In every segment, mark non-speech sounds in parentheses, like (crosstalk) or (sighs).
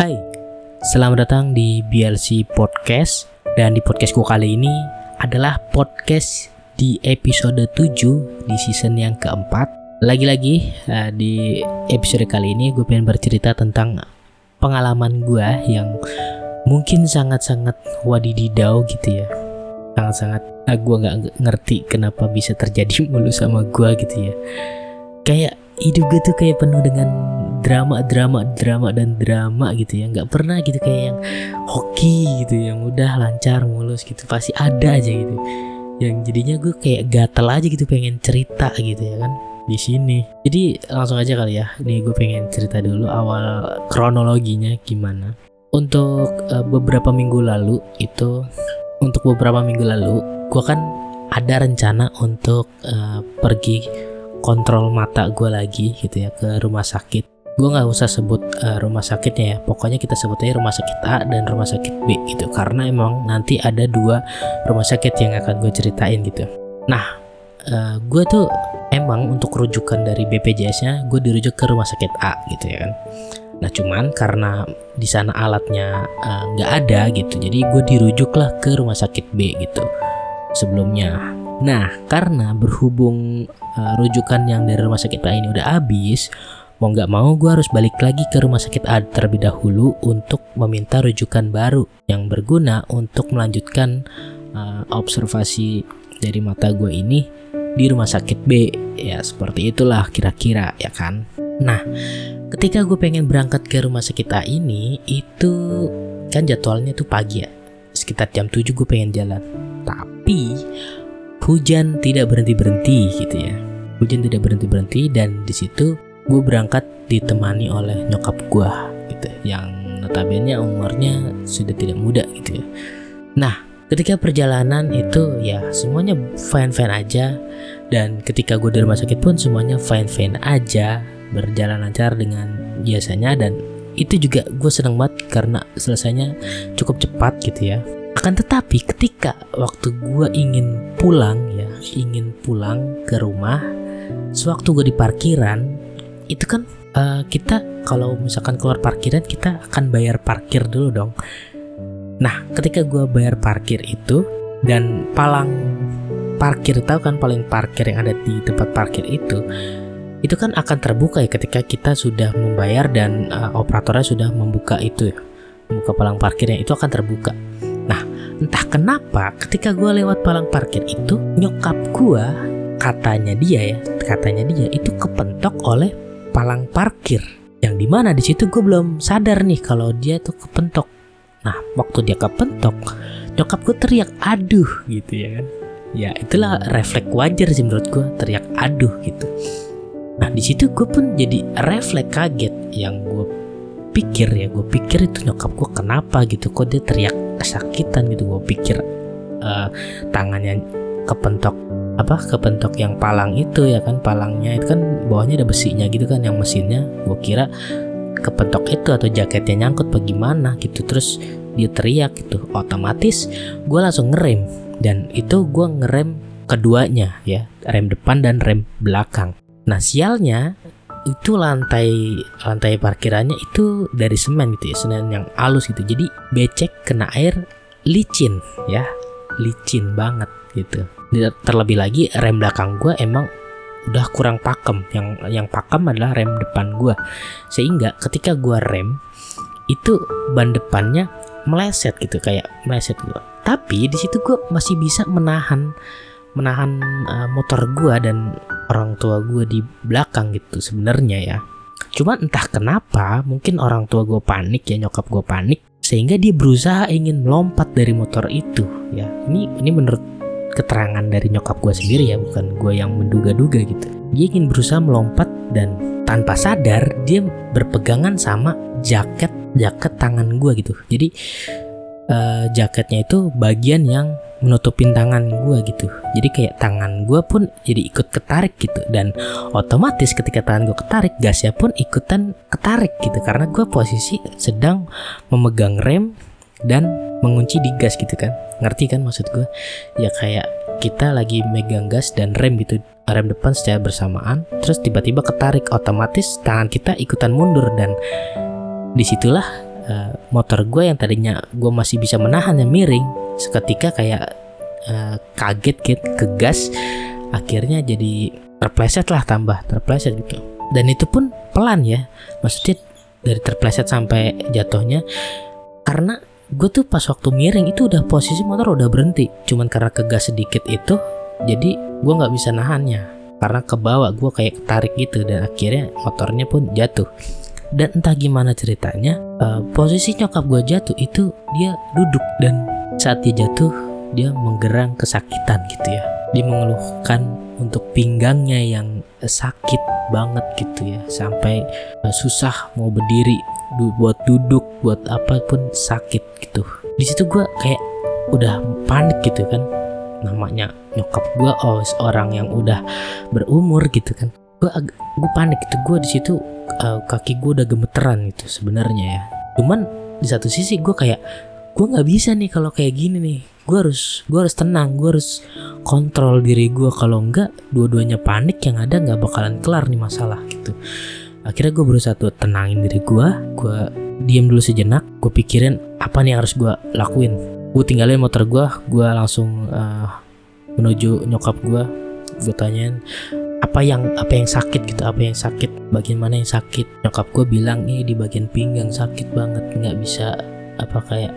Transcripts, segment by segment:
Hai, selamat datang di BLC Podcast. Dan di podcast gue kali ini adalah podcast di episode 7 di season yang keempat. Lagi-lagi uh, di episode kali ini gue pengen bercerita tentang pengalaman gue yang mungkin sangat-sangat wadididau gitu ya. Sangat-sangat uh, gue gak ngerti kenapa bisa terjadi (laughs) mulu sama gue gitu ya. Kayak hidup gue tuh kayak penuh dengan drama drama drama dan drama gitu ya. Nggak pernah gitu kayak yang hoki gitu yang udah lancar mulus gitu. Pasti ada aja gitu. Yang jadinya gue kayak gatel aja gitu pengen cerita gitu ya kan di sini. Jadi langsung aja kali ya. Nih gue pengen cerita dulu awal kronologinya gimana. Untuk uh, beberapa minggu lalu itu untuk beberapa minggu lalu gue kan ada rencana untuk uh, pergi kontrol mata gue lagi gitu ya ke rumah sakit. Gue nggak usah sebut uh, rumah sakitnya ya. Pokoknya kita sebutnya rumah sakit A dan rumah sakit B gitu. Karena emang nanti ada dua rumah sakit yang akan gue ceritain gitu. Nah uh, gue tuh emang untuk rujukan dari BPJS-nya gue dirujuk ke rumah sakit A gitu ya kan. Nah cuman karena di sana alatnya nggak uh, ada gitu jadi gue dirujuklah ke rumah sakit B gitu sebelumnya nah karena berhubung uh, rujukan yang dari rumah sakit A ini udah habis Mau nggak mau gue harus balik lagi ke rumah sakit A terlebih dahulu untuk meminta rujukan baru yang berguna untuk melanjutkan uh, observasi dari mata gue ini di rumah sakit B. Ya seperti itulah kira-kira ya kan? Nah ketika gue pengen berangkat ke rumah sakit A ini itu kan jadwalnya tuh pagi ya. Sekitar jam 7 gue pengen jalan. Tapi hujan tidak berhenti berhenti gitu ya. Hujan tidak berhenti berhenti dan di situ gue berangkat ditemani oleh nyokap gue gitu yang notabene umurnya sudah tidak muda gitu ya. Nah ketika perjalanan itu ya semuanya fine fine aja dan ketika gue di rumah sakit pun semuanya fine fine aja berjalan lancar dengan biasanya dan itu juga gue seneng banget karena selesainya cukup cepat gitu ya akan tetapi ketika waktu gue ingin pulang ya ingin pulang ke rumah sewaktu gue di parkiran itu kan uh, kita kalau misalkan keluar parkiran kita akan bayar parkir dulu dong. Nah, ketika gue bayar parkir itu dan palang parkir tahu kan paling parkir yang ada di tempat parkir itu itu kan akan terbuka ya ketika kita sudah membayar dan uh, operatornya sudah membuka itu ya membuka palang parkirnya itu akan terbuka nah entah kenapa ketika gue lewat palang parkir itu nyokap gue katanya dia ya katanya dia itu kepentok oleh palang parkir. Yang di mana di situ gue belum sadar nih kalau dia tuh kepentok. Nah waktu dia kepentok nyokap gue teriak aduh gitu ya kan. Ya itulah refleks wajar sih menurut gue teriak aduh gitu. Nah di situ gue pun jadi refleks kaget yang gue pikir ya gue pikir itu nyokap gue kenapa gitu kok dia teriak kesakitan gitu gue pikir uh, tangannya kepentok apa kepentok yang palang itu ya kan palangnya itu kan bawahnya ada besinya gitu kan yang mesinnya gue kira kepentok itu atau jaketnya nyangkut bagaimana gitu terus dia teriak gitu otomatis gue langsung ngerem dan itu gue ngerem keduanya ya rem depan dan rem belakang. Nah sialnya itu lantai lantai parkirannya itu dari semen gitu ya semen yang halus gitu. Jadi becek kena air licin ya licin banget gitu. Terlebih lagi rem belakang gue emang udah kurang pakem. Yang yang pakem adalah rem depan gue sehingga ketika gue rem itu ban depannya meleset gitu kayak meleset gitu. Tapi di situ gue masih bisa menahan menahan uh, motor gue dan orang tua gue di belakang gitu sebenarnya ya. Cuman entah kenapa mungkin orang tua gue panik ya nyokap gue panik sehingga dia berusaha ingin melompat dari motor itu ya. Ini ini menurut keterangan dari nyokap gue sendiri ya bukan gue yang menduga-duga gitu. Dia ingin berusaha melompat dan tanpa sadar dia berpegangan sama jaket jaket tangan gue gitu. Jadi uh, jaketnya itu bagian yang menutupin tangan gue gitu. Jadi kayak tangan gue pun jadi ikut ketarik gitu. Dan otomatis ketika tangan gue ketarik gasnya pun ikutan ketarik gitu. Karena gue posisi sedang memegang rem dan mengunci di gas gitu kan. Ngerti kan maksud gue ya kayak kita lagi megang gas dan rem gitu rem depan secara bersamaan terus tiba-tiba ketarik otomatis tangan kita ikutan mundur. Dan di situlah uh, motor gue yang tadinya gue masih bisa menahan yang miring seketika kayak uh, kaget gitu kegas akhirnya jadi terpleset lah tambah terpleset gitu. Dan itu pun pelan ya maksudnya dari terpleset sampai jatuhnya karena gue tuh pas waktu miring itu udah posisi motor udah berhenti cuman karena kegas sedikit itu jadi gue nggak bisa nahannya karena ke bawah gue kayak ketarik gitu dan akhirnya motornya pun jatuh dan entah gimana ceritanya uh, posisi nyokap gue jatuh itu dia duduk dan saat dia jatuh dia menggerang kesakitan gitu ya. Dia mengeluhkan untuk pinggangnya yang sakit banget gitu ya. Sampai uh, susah mau berdiri du buat duduk buat apa pun sakit gitu. Di situ gue kayak udah panik gitu kan. Namanya nyokap gue oh orang yang udah berumur gitu kan gue gue panik gitu gue di situ uh, kaki gue udah gemeteran gitu sebenarnya ya. Cuman di satu sisi gue kayak gue nggak bisa nih kalau kayak gini nih. Gue harus gue harus tenang gue harus kontrol diri gue kalau enggak dua-duanya panik yang ada nggak bakalan kelar nih masalah gitu. Akhirnya gue berusaha tuh tenangin diri gue gue diem dulu sejenak gue pikirin apa nih yang harus gue lakuin. Gue tinggalin motor gue gue langsung uh, menuju nyokap gue gue tanyain apa yang apa yang sakit gitu apa yang sakit bagian mana yang sakit. Nyokap gue bilang ini di bagian pinggang sakit banget nggak bisa apa kayak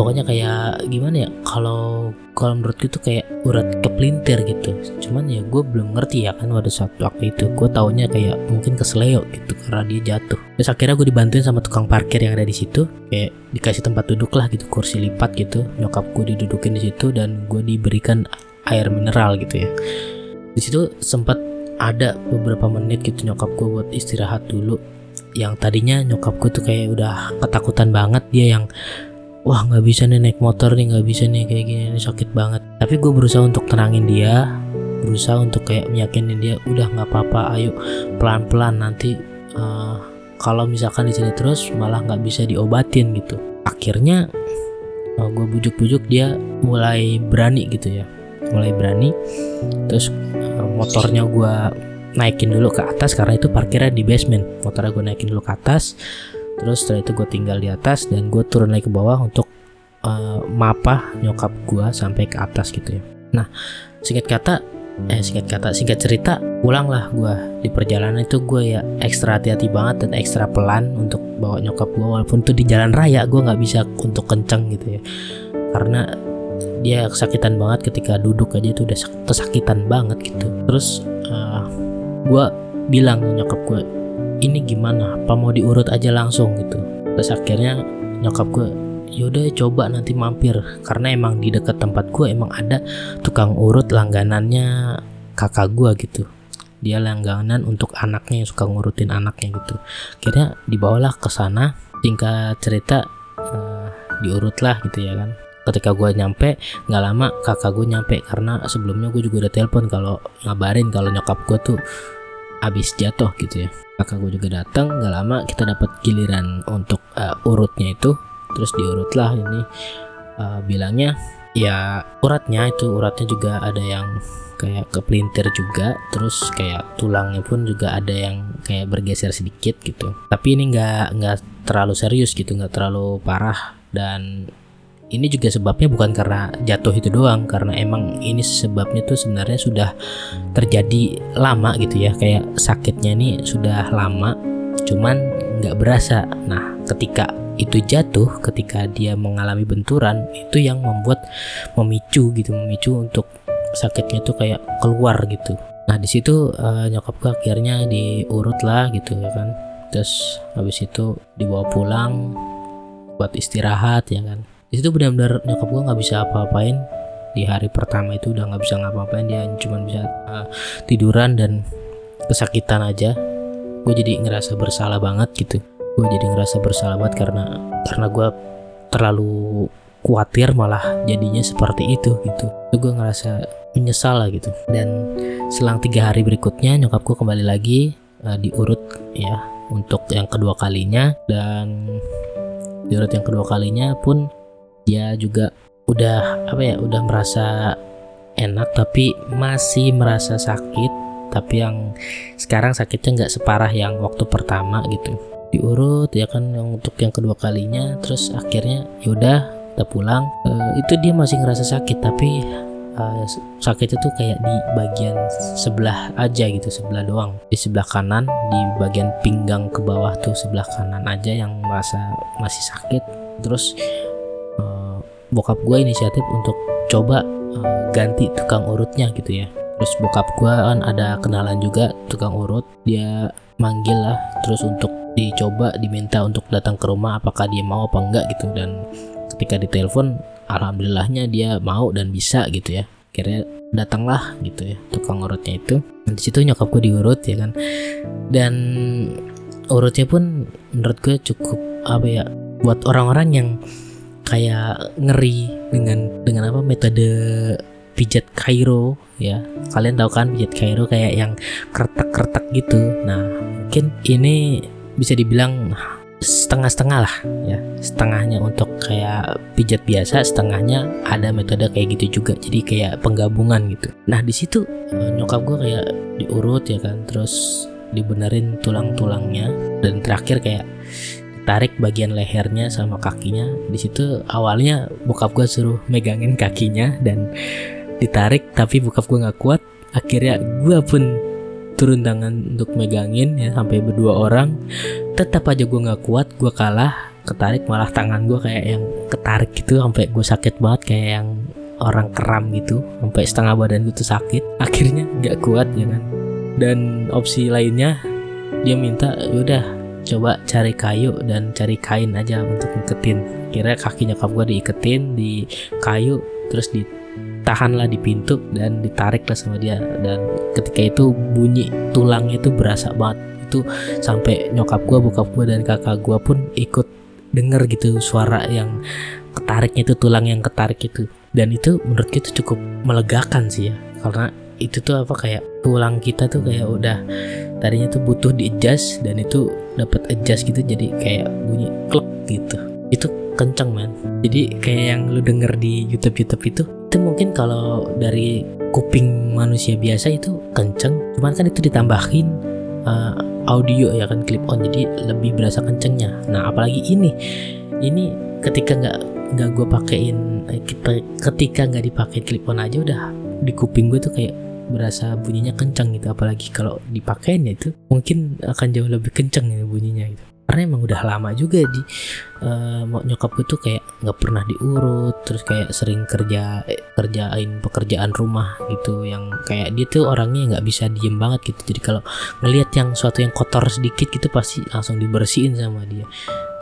pokoknya kayak gimana ya kalau kalau menurut itu kayak urat kepelintir gitu. Cuman ya gue belum ngerti ya kan pada saat waktu itu. Gue taunya kayak mungkin kesleo gitu karena dia jatuh. Terus akhirnya gue dibantuin sama tukang parkir yang ada di situ. Kayak dikasih tempat duduk lah gitu kursi lipat gitu. Nyokap gue didudukin di situ dan gue diberikan air mineral gitu ya di situ sempat ada beberapa menit gitu nyokap gue buat istirahat dulu. Yang tadinya nyokap gue tuh kayak udah ketakutan banget dia yang wah nggak bisa nih naik motor nih nggak bisa nih kayak gini ini sakit banget. Tapi gue berusaha untuk tenangin dia berusaha untuk kayak meyakinin dia udah nggak apa-apa ayo pelan-pelan nanti uh, kalau misalkan di sini terus malah nggak bisa diobatin gitu. Akhirnya uh, eh, gue bujuk-bujuk dia mulai berani gitu ya mulai berani. Terus motornya gue naikin dulu ke atas karena itu parkirnya di basement. Motornya gue naikin dulu ke atas. Terus setelah itu gue tinggal di atas dan gue turun lagi ke bawah untuk uh, mapa nyokap gue sampai ke atas gitu ya. Nah singkat kata eh singkat kata singkat cerita pulanglah gue di perjalanan itu gue ya ekstra hati-hati banget dan ekstra pelan untuk bawa nyokap gue walaupun itu di jalan raya gue nggak bisa untuk kenceng gitu ya. Karena dia kesakitan banget ketika duduk aja itu udah kesakitan banget gitu. Terus uh, eh, gue bilang nyokap gue ini gimana? Apa mau diurut aja langsung? gitu. Terus akhirnya nyokap gue yaudah coba nanti mampir. Karena emang di dekat tempat gue emang ada tukang urut langganannya kakak gue gitu. Dia langganan untuk anaknya yang suka ngurutin anaknya gitu. Akhirnya dibawalah ke sana singkat cerita uh, diurut lah gitu ya kan ketika gue nyampe nggak lama kakak gue nyampe. Karena sebelumnya gue juga udah telepon kalau ngabarin kalau nyokap gue tuh abis jatuh gitu ya. Kakak gue juga datang nggak lama kita dapat giliran untuk uh, urutnya itu. Terus diurutlah ini uh, bilangnya ya uratnya itu uratnya juga ada yang kayak kepelintir juga. Terus kayak tulangnya pun juga ada yang kayak bergeser sedikit gitu. Tapi ini nggak nggak terlalu serius gitu nggak terlalu parah. Dan ini juga sebabnya bukan karena jatuh itu doang karena emang ini sebabnya tuh sebenarnya sudah terjadi lama gitu ya. Kayak sakitnya ini sudah lama cuman nggak berasa. Nah ketika itu jatuh ketika dia mengalami benturan itu yang membuat memicu gitu memicu untuk sakitnya tuh kayak keluar gitu. Nah di situ uh, nyokap gue akhirnya diurut lah gitu ya kan. Terus habis itu dibawa pulang buat istirahat ya kan di situ benar-benar nyokap gue nggak bisa apa-apain. Di hari pertama itu udah nggak bisa ngapa-ngapain dia cuma bisa uh, tiduran dan kesakitan aja. Gue jadi ngerasa bersalah banget gitu. Gue jadi ngerasa bersalah banget karena karena gue terlalu khawatir malah jadinya seperti itu gitu. Itu gue ngerasa menyesal lah gitu. Dan selang tiga hari berikutnya nyokap gue kembali lagi uh, diurut ya untuk yang kedua kalinya. Dan diurut yang kedua kalinya pun dia juga udah apa ya udah merasa enak tapi masih merasa sakit. Tapi yang sekarang sakitnya nggak separah yang waktu pertama gitu. Diurut ya kan yang untuk yang kedua kalinya terus akhirnya yaudah kita pulang. Uh, itu dia masih ngerasa sakit tapi uh, sakit itu kayak di bagian sebelah aja gitu sebelah doang. Di sebelah kanan di bagian pinggang ke bawah tuh sebelah kanan aja yang merasa masih sakit. Terus uh, bokap gue inisiatif untuk coba uh, ganti tukang urutnya gitu ya. Terus bokap gue kan ada kenalan juga tukang urut. Dia manggil lah terus untuk dicoba diminta untuk datang ke rumah apakah dia mau apa enggak gitu. Dan ketika ditelepon alhamdulillahnya dia mau dan bisa gitu ya. Akhirnya datanglah gitu ya tukang urutnya itu. Dan di situ nyokap gue diurut ya kan. Dan urutnya pun menurut gue cukup apa ya buat orang-orang yang kayak ngeri dengan dengan apa metode pijat Kairo ya. Kalian tahu kan pijat Kairo kayak yang kertak-kertak gitu. Nah mungkin ini bisa dibilang setengah-setengah lah ya. Setengahnya untuk kayak pijat biasa setengahnya ada metode kayak gitu juga. Jadi kayak penggabungan gitu. Nah di situ eh, nyokap gue kayak diurut ya kan. Terus dibenerin tulang-tulangnya. Dan terakhir kayak tarik bagian lehernya sama kakinya. Di situ awalnya bokap gue suruh megangin kakinya dan ditarik tapi bokap gue nggak kuat. Akhirnya gue pun turun tangan untuk megangin ya sampai berdua orang. Tetap aja gue nggak kuat gue kalah. Ketarik malah tangan gue kayak yang ketarik gitu sampai gue sakit banget kayak yang orang keram gitu. Sampai setengah badan gue tuh sakit. Akhirnya nggak kuat ya kan. Dan opsi lainnya dia minta yaudah coba cari kayu dan cari kain aja untuk ngiketin kira kaki nyokap gue diiketin di kayu terus di ditahan di pintu dan ditarik lah sama dia. Dan ketika itu bunyi tulangnya itu berasa banget. Itu sampai nyokap gua bokap gua dan kakak gua pun ikut denger gitu suara yang ketariknya itu tulang yang ketarik itu. Dan itu menurut kita cukup melegakan sih ya karena itu tuh apa kayak tulang kita tuh kayak udah tadinya tuh butuh di adjust dan itu dapat adjust gitu jadi kayak bunyi klek gitu. Itu kenceng man. Jadi kayak yang lu denger di YouTube YouTube itu itu mungkin kalau dari kuping manusia biasa itu kenceng cuman kan itu ditambahin uh, audio ya kan clip on jadi lebih berasa kencengnya. Nah apalagi ini. Ini ketika nggak nggak gue pakein eh, kita ketika nggak dipakai clip on aja udah di kuping gue tuh kayak berasa bunyinya kenceng gitu. Apalagi kalau dipakein ya itu mungkin akan jauh lebih kenceng ya bunyinya gitu. Karena emang udah lama juga di uh, nyokap tuh kayak nggak pernah diurut terus kayak sering kerja eh, kerjain pekerjaan rumah gitu yang kayak dia tuh orangnya nggak bisa diem banget gitu. Jadi kalau ngelihat yang suatu yang kotor sedikit gitu pasti langsung dibersihin sama dia.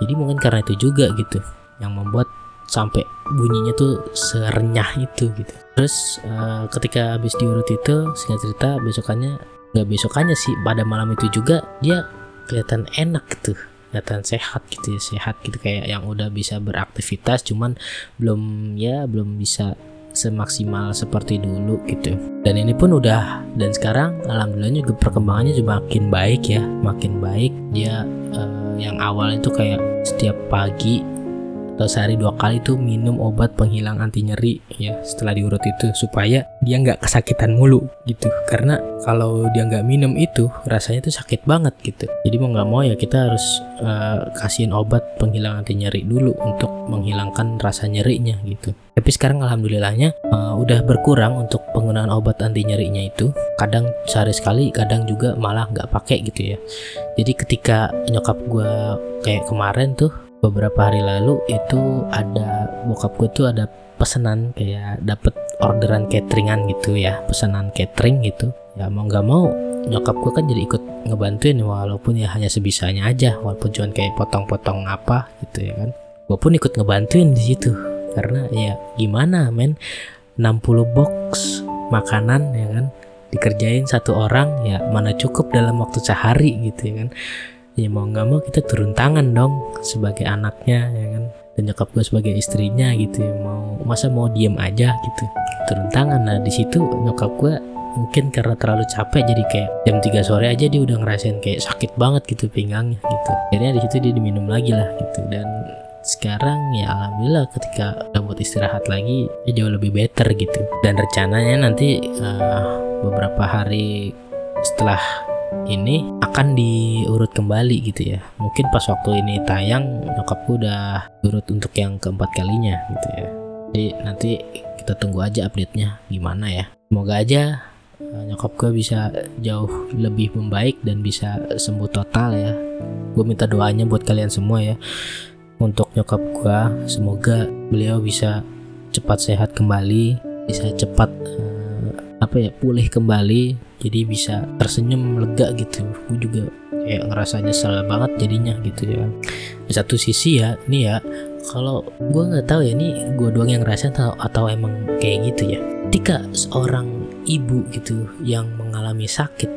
Jadi mungkin karena itu juga gitu yang membuat sampai bunyinya tuh serenyah itu gitu terus uh, ketika habis diurut itu singkat cerita besokannya nggak besokannya sih pada malam itu juga dia kelihatan enak gitu kelihatan sehat gitu ya sehat gitu kayak yang udah bisa beraktivitas cuman belum ya belum bisa semaksimal seperti dulu gitu. Dan ini pun udah dan sekarang alhamdulillah juga perkembangannya juga makin baik ya makin baik. Dia uh, yang awal itu kayak setiap pagi atau sehari dua kali tuh minum obat penghilang anti nyeri ya setelah diurut itu supaya dia nggak kesakitan mulu gitu. Karena kalau dia nggak minum itu rasanya tuh sakit banget gitu. Jadi mau nggak mau ya kita harus uh, kasihin obat penghilang anti nyeri dulu untuk menghilangkan rasa nyerinya gitu. Tapi sekarang alhamdulillahnya uh, udah berkurang untuk penggunaan obat anti nyerinya itu. Kadang sehari sekali kadang juga malah nggak pakai gitu ya. Jadi ketika nyokap gue kayak kemarin tuh beberapa hari lalu itu ada bokap gue tuh ada pesanan kayak dapet orderan cateringan gitu ya pesanan catering gitu. Ya mau nggak mau nyokap gue kan jadi ikut ngebantuin walaupun ya hanya sebisanya aja walaupun cuma kayak potong-potong apa gitu ya kan. Gue pun ikut ngebantuin di situ karena ya gimana men? 60 box makanan ya kan dikerjain satu orang ya mana cukup dalam waktu sehari gitu ya kan ya mau nggak mau kita turun tangan dong sebagai anaknya ya kan? Dan nyokap gue sebagai istrinya gitu ya. Mau masa mau diem aja gitu? Turun tangan. Nah di situ nyokap gue mungkin karena terlalu capek jadi kayak jam 3 sore aja dia udah ngerasain kayak sakit banget gitu pinggangnya gitu. Akhirnya di situ dia diminum lagi lah gitu. Dan sekarang ya alhamdulillah ketika udah buat istirahat lagi ya jauh lebih better gitu. Dan rencananya nanti uh, beberapa hari setelah ini akan diurut kembali gitu ya. Mungkin pas waktu ini tayang nyokap gue udah urut untuk yang keempat kalinya gitu ya. Jadi nanti kita tunggu aja update nya gimana ya. Semoga aja eh, nyokap gue bisa jauh lebih membaik dan bisa sembuh total ya. Gue minta doanya buat kalian semua ya. Untuk nyokap gue semoga beliau bisa cepat sehat kembali bisa cepat apa ya pulih kembali jadi bisa tersenyum lega gitu. Gue juga kayak ngerasa nyesel banget jadinya gitu ya kan. Di satu sisi ya ini ya kalau gue nggak tahu ya ini gue doang yang ngerasa atau atau emang kayak gitu ya. Ketika seorang ibu gitu yang mengalami sakit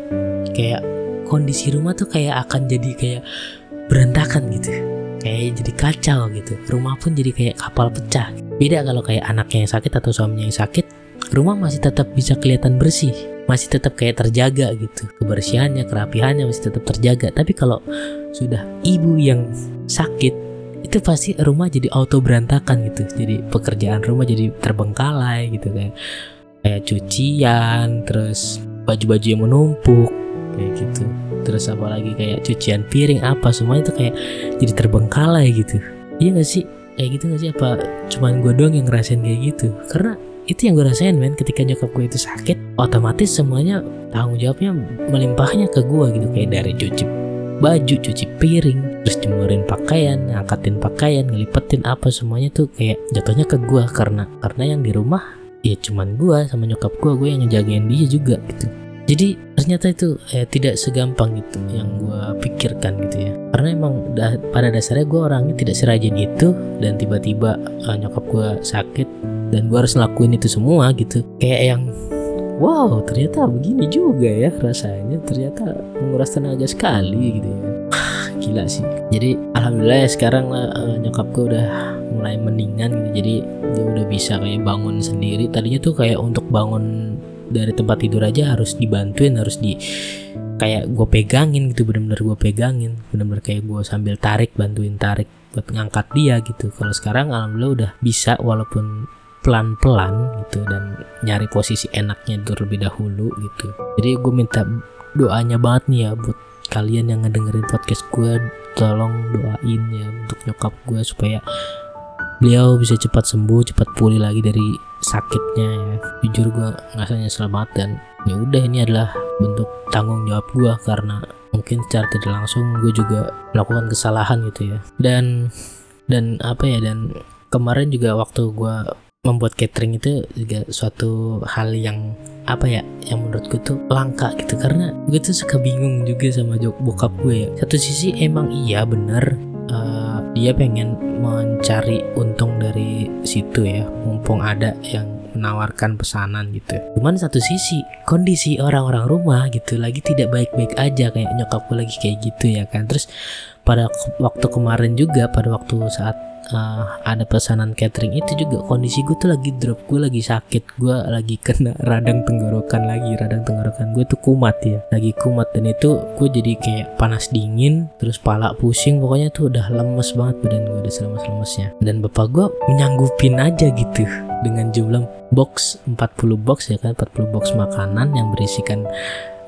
kayak kondisi rumah tuh kayak akan jadi kayak berantakan gitu. Kayak jadi kacau gitu. Rumah pun jadi kayak kapal pecah. Beda kalau kayak anaknya yang sakit atau suaminya yang sakit rumah masih tetap bisa kelihatan bersih masih tetap kayak terjaga gitu. Kebersihannya kerapihannya masih tetap terjaga. Tapi kalau sudah ibu yang sakit itu pasti rumah jadi auto berantakan gitu. Jadi pekerjaan rumah jadi terbengkalai gitu kayak kayak cucian terus baju-baju yang menumpuk kayak gitu. Terus apalagi kayak cucian piring apa semuanya itu kayak jadi terbengkalai gitu. Iya gak sih? Kayak gitu gak sih? Apa cuman gue doang yang ngerasain kayak gitu? Karena itu yang gue rasain men. Ketika nyokap gue itu sakit otomatis semuanya tanggung jawabnya melimpahnya ke gue gitu. Kayak dari cuci baju cuci piring terus jemurin pakaian ngangkatin pakaian ngelipetin apa semuanya tuh kayak jatuhnya ke gue karena karena yang di rumah ya cuman gue sama nyokap gue gue yang ngejagain dia juga gitu. Jadi ternyata itu eh, tidak segampang gitu yang gue pikirkan gitu ya. Karena emang da pada dasarnya gue orangnya tidak serajin itu. Dan tiba-tiba eh, nyokap gue sakit dan gue harus ngelakuin itu semua gitu. Kayak yang wow ternyata begini juga ya rasanya. Ternyata menguras tenaga sekali gitu ya. (sighs) Gila sih. Jadi alhamdulillah ya sekarang uh, nyokap gue udah mulai mendingan gitu. Jadi dia udah bisa kayak bangun sendiri. Tadinya tuh kayak untuk bangun dari tempat tidur aja harus dibantuin harus di kayak gue pegangin gitu bener-bener gue pegangin. Bener-bener kayak gue sambil tarik bantuin tarik buat ngangkat dia gitu. Kalau sekarang alhamdulillah udah bisa walaupun pelan-pelan gitu dan nyari posisi enaknya terlebih dahulu gitu. Jadi gue minta doanya banget nih ya buat kalian yang ngedengerin podcast gue tolong doain ya untuk nyokap gue supaya beliau bisa cepat sembuh cepat pulih lagi dari sakitnya ya. Jujur gue ngerasanya nyesel banget dan ya udah ini adalah bentuk tanggung jawab gue karena mungkin secara tidak langsung gue juga melakukan kesalahan gitu ya. Dan dan apa ya dan kemarin juga waktu gue membuat catering itu juga suatu hal yang apa ya yang menurutku tuh langka gitu. Karena gue tuh suka bingung juga sama jok bokap gue. Ya satu sisi emang iya bener uh, dia pengen mencari untung dari situ ya. Mumpung ada yang menawarkan pesanan gitu. Cuman satu sisi kondisi orang-orang rumah gitu lagi tidak baik-baik aja. Kayak nyokap gue lagi kayak gitu ya kan. Terus pada waktu kemarin juga pada waktu saat uh, ada pesanan catering. Itu juga kondisi gue tuh lagi drop. Gue lagi sakit. Gue lagi (laughs) kena radang tenggorokan lagi. Radang tenggorokan gue tuh kumat ya. Lagi kumat. Dan itu gue jadi kayak panas dingin terus pala pusing. Pokoknya tuh udah lemes banget. Badan gue udah lemes-lemesnya dan bapak gue menyanggupin aja gitu. Dengan jumlah box 40 box ya kan? 40 box makanan yang berisikan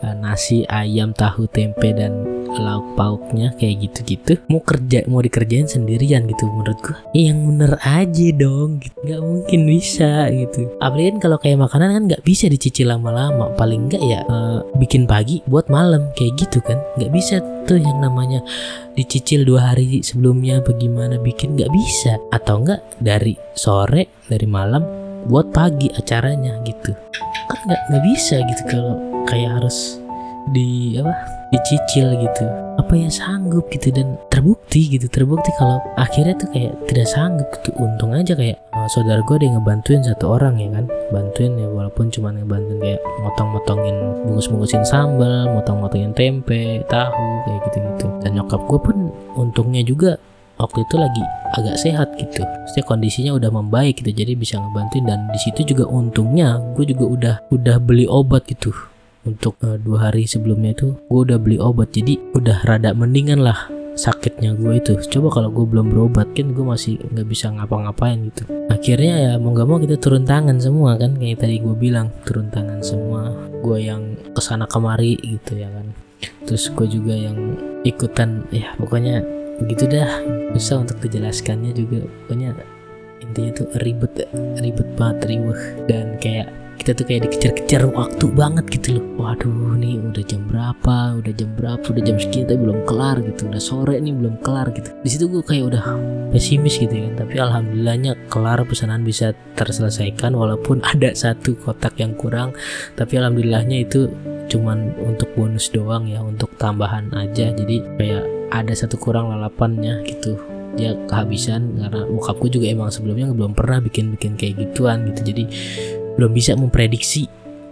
uh, nasi ayam tahu tempe dan lauk pauknya kayak gitu-gitu mau kerja mau dikerjain sendirian gitu menurut gua. Ya, yang bener aja dong gitu. nggak mungkin bisa gitu. Apalagi kan kalau kayak makanan kan nggak bisa dicicil lama-lama. Paling enggak ya uh, bikin pagi buat malam kayak gitu kan. Nggak bisa tuh yang namanya dicicil dua hari sebelumnya bagaimana bikin nggak bisa. Atau enggak dari sore dari malam buat pagi acaranya gitu. Kan nggak nggak bisa gitu kalau kayak harus di apa dicicil gitu. Apa ya sanggup gitu dan terbukti gitu terbukti kalau akhirnya tuh kayak tidak sanggup gitu. Untung aja kayak uh, saudara gue ada yang ngebantuin satu orang ya kan. Bantuin ya walaupun cuma ngebantuin kayak motong-motongin bungkus-bungkusin sambal motong-motongin tempe tahu kayak gitu-gitu. Dan nyokap gue pun untungnya juga waktu itu lagi agak sehat gitu. Maksudnya kondisinya udah membaik gitu, jadi bisa ngebantuin. Dan di situ juga untungnya gue juga udah udah beli obat gitu untuk uh, dua hari sebelumnya itu gue udah beli obat. Jadi udah rada mendingan lah sakitnya gue itu. Coba kalau gue belum berobat kan gue masih nggak bisa ngapa-ngapain gitu. Akhirnya ya mau gak mau kita turun tangan semua kan? Kayak tadi gue bilang turun tangan semua. Gue yang ke sana kemari gitu ya kan? Terus gue juga yang ikutan ya pokoknya begitu dah. Susah untuk dijelaskannya juga. Pokoknya intinya tuh ribet ribet banget riweh. Dan kayak kita tuh kayak dikejar-kejar waktu banget gitu loh. Waduh nih udah jam berapa udah jam berapa udah jam sekian tapi belum kelar gitu. Udah sore nih belum kelar gitu. Di situ gue kayak udah pesimis gitu kan. Tapi alhamdulillahnya kelar pesanan bisa terselesaikan walaupun (laughs) ada satu kotak yang kurang. Tapi alhamdulillahnya itu cuman untuk bonus doang ya untuk tambahan aja. Jadi kayak ada satu kurang lalapannya gitu. Dia kehabisan karena bokapku juga emang sebelumnya belum pernah bikin-bikin kayak gituan gitu. Jadi belum bisa memprediksi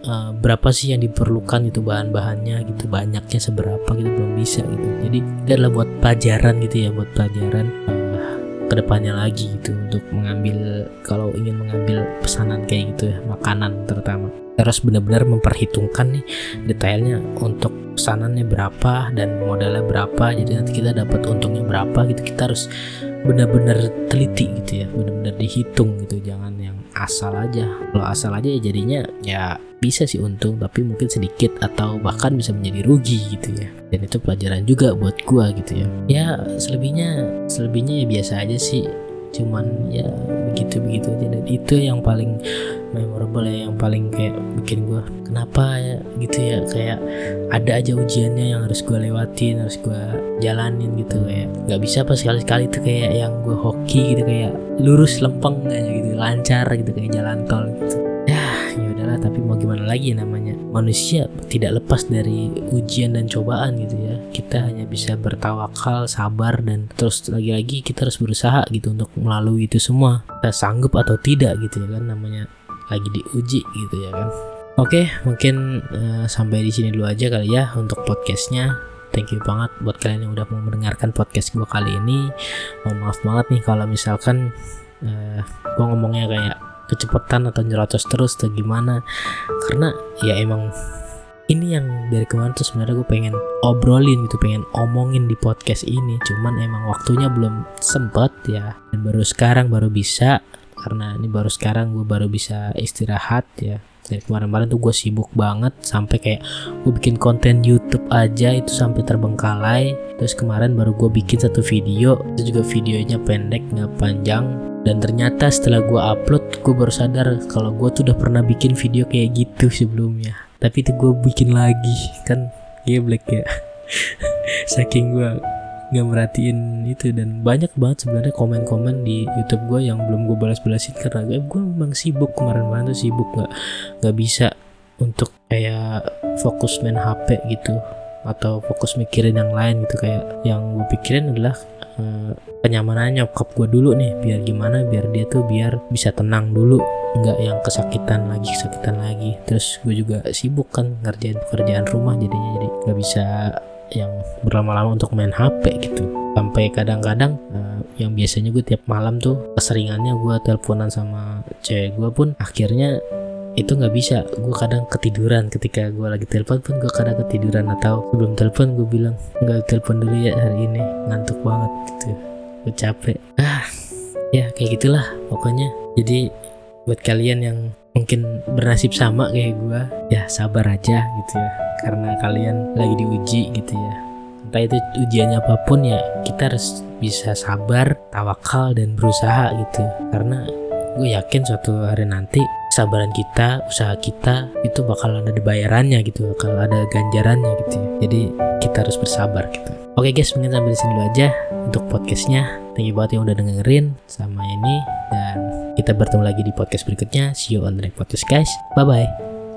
uh, berapa sih yang diperlukan itu bahan-bahannya gitu banyaknya seberapa gitu belum bisa gitu. Jadi itu adalah buat pelajaran gitu ya buat pelajaran uh, ke depannya lagi gitu untuk mengambil kalau ingin mengambil pesanan kayak gitu ya makanan terutama. Harus benar-benar memperhitungkan nih detailnya untuk pesanannya berapa dan modalnya berapa. Jadi nanti kita dapat untungnya berapa gitu. Kita harus benar-benar teliti gitu ya benar-benar dihitung gitu jangan yang asal aja. Kalau asal aja ya jadinya ya bisa sih untung tapi mungkin sedikit atau bahkan bisa menjadi rugi gitu ya. Dan itu pelajaran juga buat gua gitu ya. Ya selebihnya selebihnya ya biasa aja sih cuman ya begitu begitu aja. Dan itu yang paling memorable ya yang paling kayak bikin gue kenapa ya gitu ya kayak ada aja ujiannya yang harus gue lewatin harus gue jalanin gitu kayak nggak bisa pas sekali sekali tuh kayak yang gue hoki gitu kayak lurus lempeng aja gitu lancar gitu kayak jalan tol gitu. Ya ya udahlah tapi mau gimana lagi namanya? Manusia tidak lepas dari ujian dan cobaan gitu ya. Kita hanya bisa bertawakal sabar dan terus lagi-lagi kita harus berusaha gitu untuk melalui itu semua. Kita sanggup atau tidak gitu ya kan namanya lagi diuji gitu ya kan. Oke mungkin uh, sampai di sini dulu aja kali ya untuk podcastnya. Thank you banget buat kalian yang udah mau mendengarkan podcast gue kali ini. Mohon maaf banget nih kalau misalkan uh, eh, gue ngomongnya kayak kecepatan atau nyerocos terus atau gimana. Karena ya emang ini yang dari kemarin tuh sebenarnya gue pengen obrolin gitu pengen omongin di podcast ini. Cuman emang waktunya belum sempet ya. Dan baru sekarang baru bisa karena ini baru sekarang gue baru bisa istirahat ya. Dari kemarin-kemarin tuh gue sibuk banget sampai kayak gue bikin konten YouTube aja itu sampai terbengkalai. Terus kemarin baru gue bikin satu video itu juga videonya pendek nggak panjang. Dan ternyata setelah gue upload gue baru sadar kalau gue tuh udah pernah bikin video kayak gitu sebelumnya tapi itu gue bikin lagi kan? Black ya. (laughs) Saking gue nggak merhatiin itu dan banyak banget sebenarnya komen-komen di YouTube gue yang belum gue balas-balasin karena gue, memang sibuk kemarin-kemarin tuh sibuk nggak nggak bisa untuk kayak fokus main HP gitu atau fokus mikirin yang lain gitu. Kayak yang gue pikirin adalah uh, kenyamanan nyokap gue dulu nih biar gimana biar dia tuh biar bisa tenang dulu nggak yang kesakitan lagi kesakitan lagi. Terus gue juga sibuk kan ngerjain pekerjaan rumah jadinya jadi nggak bisa yang berlama-lama untuk main HP gitu. Sampai kadang-kadang uh, yang biasanya gue tiap malam tuh keseringannya gue teleponan sama cewek gue pun akhirnya itu nggak bisa. Gue kadang ketiduran ketika gue lagi telepon pun gue kadang ketiduran atau sebelum telepon gue bilang nggak telepon dulu ya hari ini ngantuk banget gitu. Gue capek. Ah ya kayak gitulah pokoknya. Jadi buat kalian yang mungkin bernasib sama kayak gue ya sabar aja gitu ya. Karena kalian lagi diuji gitu ya. Entah itu ujiannya apa pun ya kita harus bisa sabar tawakal dan berusaha gitu. Karena gue yakin suatu hari nanti sabaran kita usaha kita itu bakal ada bayarannya gitu bakal ada ganjarannya gitu ya. Jadi kita harus bersabar gitu. Oke guys mungkin sampai sini dulu aja untuk podcastnya. Thank you banget yang udah dengerin sama ini. Dan kita bertemu lagi di podcast berikutnya. See you on the next podcast guys. Bye bye